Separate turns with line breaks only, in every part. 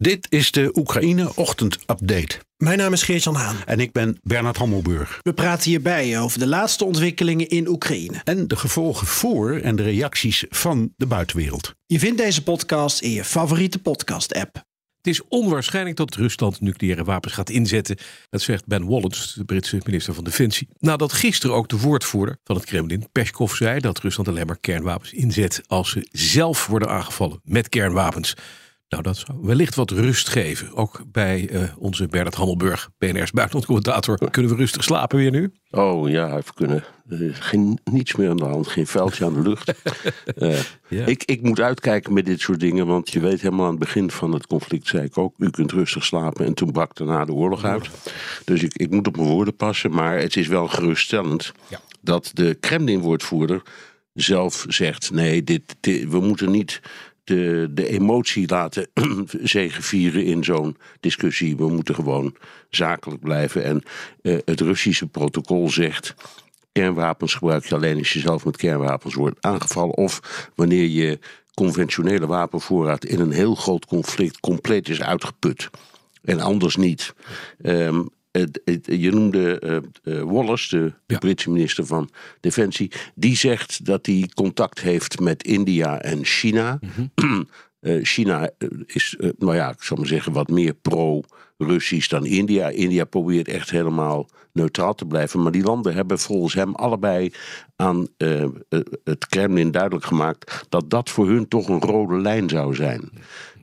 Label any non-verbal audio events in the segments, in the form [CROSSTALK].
Dit is de Oekraïne Ochtend Update.
Mijn naam is Geert-Jan Haan.
En ik ben Bernard Hammelburg.
We praten hierbij over de laatste ontwikkelingen in Oekraïne.
En de gevolgen voor en de reacties van de buitenwereld.
Je vindt deze podcast in je favoriete podcast-app.
Het is onwaarschijnlijk dat Rusland nucleaire wapens gaat inzetten. Dat zegt Ben Wallace, de Britse minister van Defensie. Nadat gisteren ook de woordvoerder van het Kremlin, Peskov, zei dat Rusland alleen maar kernwapens inzet als ze zelf worden aangevallen met kernwapens. Nou, dat zou wellicht wat rust geven. Ook bij uh, onze Bernard Hammelburg, BNR's buitenlandcommentator. Kunnen we rustig slapen weer nu?
Oh ja, even kunnen. Er is geen, niets meer aan de hand, geen vuiltje aan de lucht. uh, [LAUGHS] ja. ik, ik moet uitkijken met dit soort dingen, want je weet helemaal aan het begin van het conflict, zei ik ook, u kunt rustig slapen. En toen brak daarna de oorlog uit. Dus ik, ik moet op mijn woorden passen, maar het is wel geruststellend ja. dat de Kremlin-woordvoerder zelf zegt, nee, dit, dit, we moeten niet de, de emotie laten [CLEARS THROAT] zegevieren in zo'n discussie. We moeten gewoon zakelijk blijven. En uh, het Russische protocol zegt. Kernwapens gebruik je alleen als je zelf met kernwapens wordt aangevallen. Of wanneer je conventionele wapenvoorraad in een heel groot conflict compleet is uitgeput. En anders niet. Um, je noemde uh, Wallace, de ja. Britse minister van Defensie. Die zegt dat hij contact heeft met India en China. Mm -hmm. uh, China is, nou ja, ik zal maar zeggen, wat meer pro-Russisch dan India. India probeert echt helemaal neutraal te blijven. Maar die landen hebben volgens hem allebei aan het Kremlin duidelijk gemaakt dat dat voor hun toch een rode lijn zou zijn.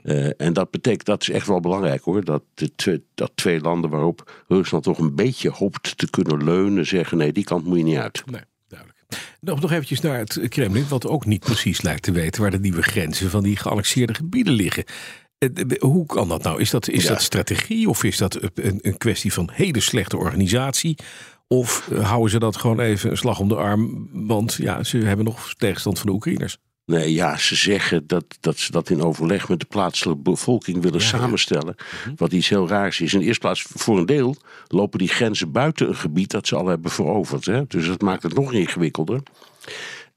Uh, en dat betekent, dat is echt wel belangrijk hoor, dat, de twee, dat twee landen waarop Rusland toch een beetje hoopt te kunnen leunen, zeggen nee, die kant moet je niet uit.
Nee. duidelijk. Nog, nog eventjes naar het Kremlin, wat ook niet precies lijkt te weten waar de nieuwe grenzen van die geannexeerde gebieden liggen. Hoe kan dat nou? Is dat, is ja. dat strategie of is dat een, een kwestie van hele slechte organisatie? Of houden ze dat gewoon even een slag om de arm? Want ja, ze hebben nog tegenstand van de Oekraïners.
Nee, ja, ze zeggen dat, dat ze dat in overleg met de plaatselijke bevolking willen ja, samenstellen. Ja. Wat iets heel raars is. In de eerste plaats, voor een deel lopen die grenzen buiten een gebied dat ze al hebben veroverd. Hè? Dus dat maakt het nog ingewikkelder.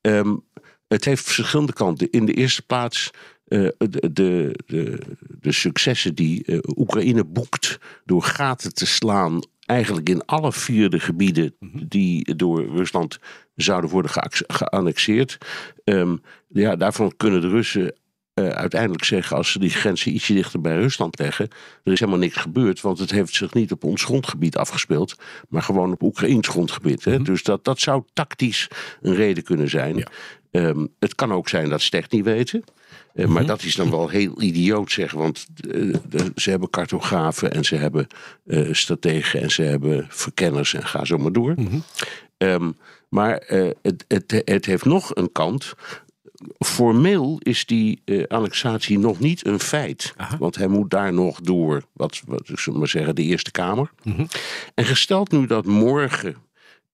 Um, het heeft verschillende kanten. In de eerste plaats uh, de, de, de, de, successen die uh, Oekraïne boekt door gaten te slaan eigenlijk in alle vier de gebieden die door Rusland zouden worden geannexeerd. Um, ja, daarvan kunnen de Russen uh, uiteindelijk zeggen, als ze die grenzen ietsje dichter bij Rusland leggen, er is helemaal niks gebeurd, want het heeft zich niet op ons grondgebied afgespeeld, maar gewoon op Oekraïns grondgebied. Hè? Mm -hmm. Dus dat, dat zou tactisch een reden kunnen zijn. Ja. Um, het kan ook zijn dat ze het echt niet weten. Uh, maar dat is dan wel heel idioot zeg, want uh, de, ze hebben cartografen en ze hebben uh, strategen en ze hebben verkenners en ga zo maar door. Mm -hmm. um, maar het, het, het heeft nog een kant. Formeel is die annexatie nog niet een feit. Aha. Want hij moet daar nog door, wat, wat ik maar zeggen, de Eerste Kamer. Mm -hmm. En gesteld nu dat morgen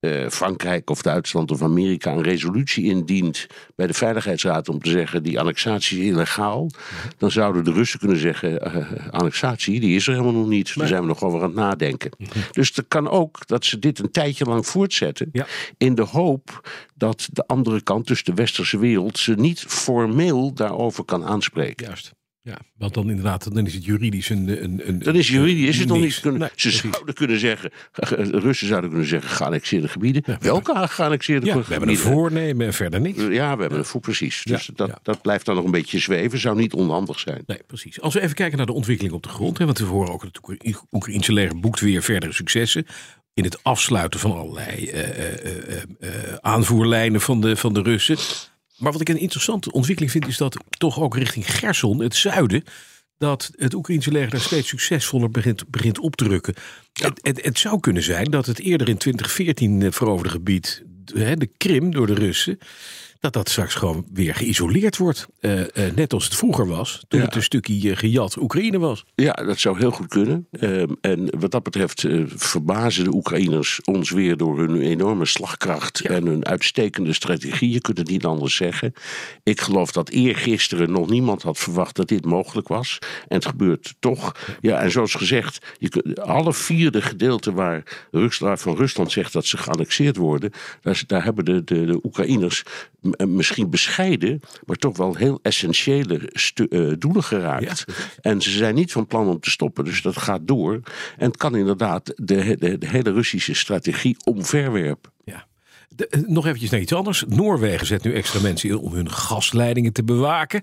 uh, Frankrijk of Duitsland of Amerika een resolutie indient bij de Veiligheidsraad om te zeggen die annexatie is illegaal, dan zouden de Russen kunnen zeggen uh, annexatie die is er helemaal nog niet. Daar zijn we nog over aan het nadenken. Dus het kan ook dat ze dit een tijdje lang voortzetten ja. in de hoop dat de andere kant, dus de westerse wereld, ze niet formeel daarover kan aanspreken.
Juist. Ja, want dan inderdaad, dan is het juridisch een. een, een
dan is juridisch is het nog niet. Kunnen, nee, ze precies. zouden kunnen zeggen, [LAUGHS] Russen zouden kunnen zeggen, geannexeerde gebieden. Ja, Welke geannexeerde
ja,
gebieden?
We hebben een voornemen en verder niks.
Ja, we hebben een voor precies. Dus dat, dat blijft dan nog een beetje zweven. Zou niet onhandig zijn.
Nee, precies. Als we even kijken naar de ontwikkeling op de grond. Hè, want we horen ook dat het Oekraïnse leger boekt weer verdere successen. In het afsluiten van allerlei uh, uh, uh, aanvoerlijnen van de, van de Russen. Maar wat ik een interessante ontwikkeling vind, is dat toch ook richting Gerson, het zuiden, dat het Oekraïnse leger daar steeds succesvoller begint, begint op te. Ja. Het, het, het, zou kunnen zijn dat het eerder in 2014 veroverde gebied, de Krim door de Russen, dat dat straks gewoon weer geïsoleerd wordt. Eh, eh, net als het vroeger was, toen
Ja.
het een stukje eh, gejat Oekraïne was.
Ja, dat zou heel goed kunnen. Ehm, en wat dat betreft verbazen de Oekraïners ons weer door hun enorme slagkracht en hun uitstekende strategie. Je kunt het niet anders zeggen. Ik geloof dat eergisteren nog niemand had verwacht dat dit mogelijk was. En het gebeurt toch. Ja, en zoals gezegd, je kunt, alle vierde gedeelten waar Rusland, van Rusland zegt dat ze geannexeerd worden, daar, daar hebben de, de, de Oekraïners misschien bescheiden, maar toch wel heel essentiële eh, doelen geraakt. En ze zijn niet van plan om te stoppen, dus dat gaat door. En het kan inderdaad de, de, de hele Russische strategie omverwerpen.
Ja. De- eh, nog eventjes naar iets anders. Noorwegen zet nu extra mensen in om hun gasleidingen te bewaken.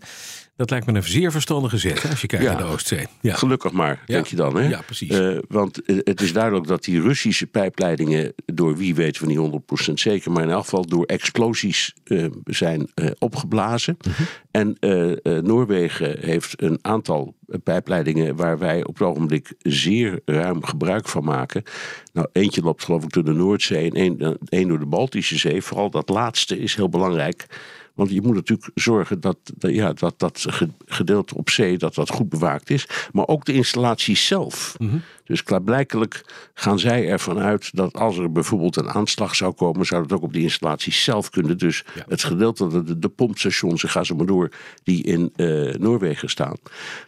Dat lijkt me een zeer verstandige zet hè, als je kijkt
Ja.
naar de Oostzee. Ja.
Gelukkig maar,
Ja.
denk je dan. Hè?
Ja, precies.
Eh, want eh, het is duidelijk dat die Russische pijpleidingen, door wie weten we niet 100% zeker, maar in elk geval door explosies eh, zijn opgeblazen.
Mhm.
En Noorwegen heeft een aantal pijpleidingen waar wij op het ogenblik zeer ruim gebruik van maken. Nou, eentje loopt geloof ik door de Noordzee en één, één door de Baltische Zee. Vooral dat laatste is heel belangrijk. Want je moet natuurlijk zorgen dat dat- ja, dat, dat ge- gedeelte op zee dat dat goed bewaakt is. Maar ook de installatie zelf. Dus klaarblijkelijk gaan zij ervan uit dat als er bijvoorbeeld een aanslag zou komen, zou dat ook op die installatie zelf kunnen. Dus het gedeelte, de, de, pompstations, ga zo maar door, die in eh, Noorwegen staan.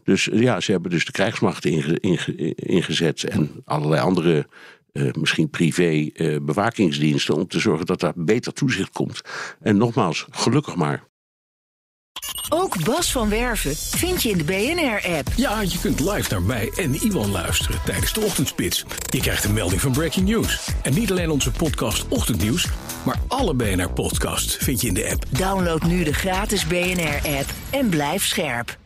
Dus ja, ze hebben dus de krijgsmacht inge- inge- ingezet en allerlei andere eh, misschien privé eh, bewakingsdiensten om te zorgen dat daar beter toezicht komt. En nogmaals, gelukkig maar.
Ook Bas van Werven vind je in de BNR-app.
Ja, je kunt live naar mij en Iwan luisteren tijdens de ochtendspits. Je krijgt een melding van Breaking News. En niet alleen onze podcast Ochtendnieuws, maar alle BNR-podcasts vind je in de app.
Download nu de gratis BNR-app en blijf scherp.